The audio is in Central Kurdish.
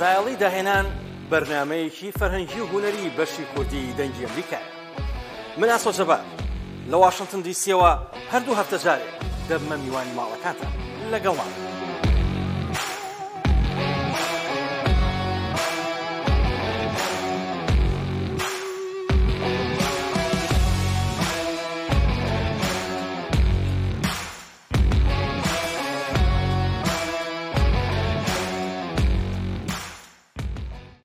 سایڵی داهێنان بەرنمەیەکی فەرهەنگی و هوەری بەشی کوردی دەنگی ئەمریکای من ئاسۆجەبە لە واشنگتن دیسیەوە هەردوو هەفتە جارێک دەبمە میوانی ماڵەکانتە لەگەڵمان.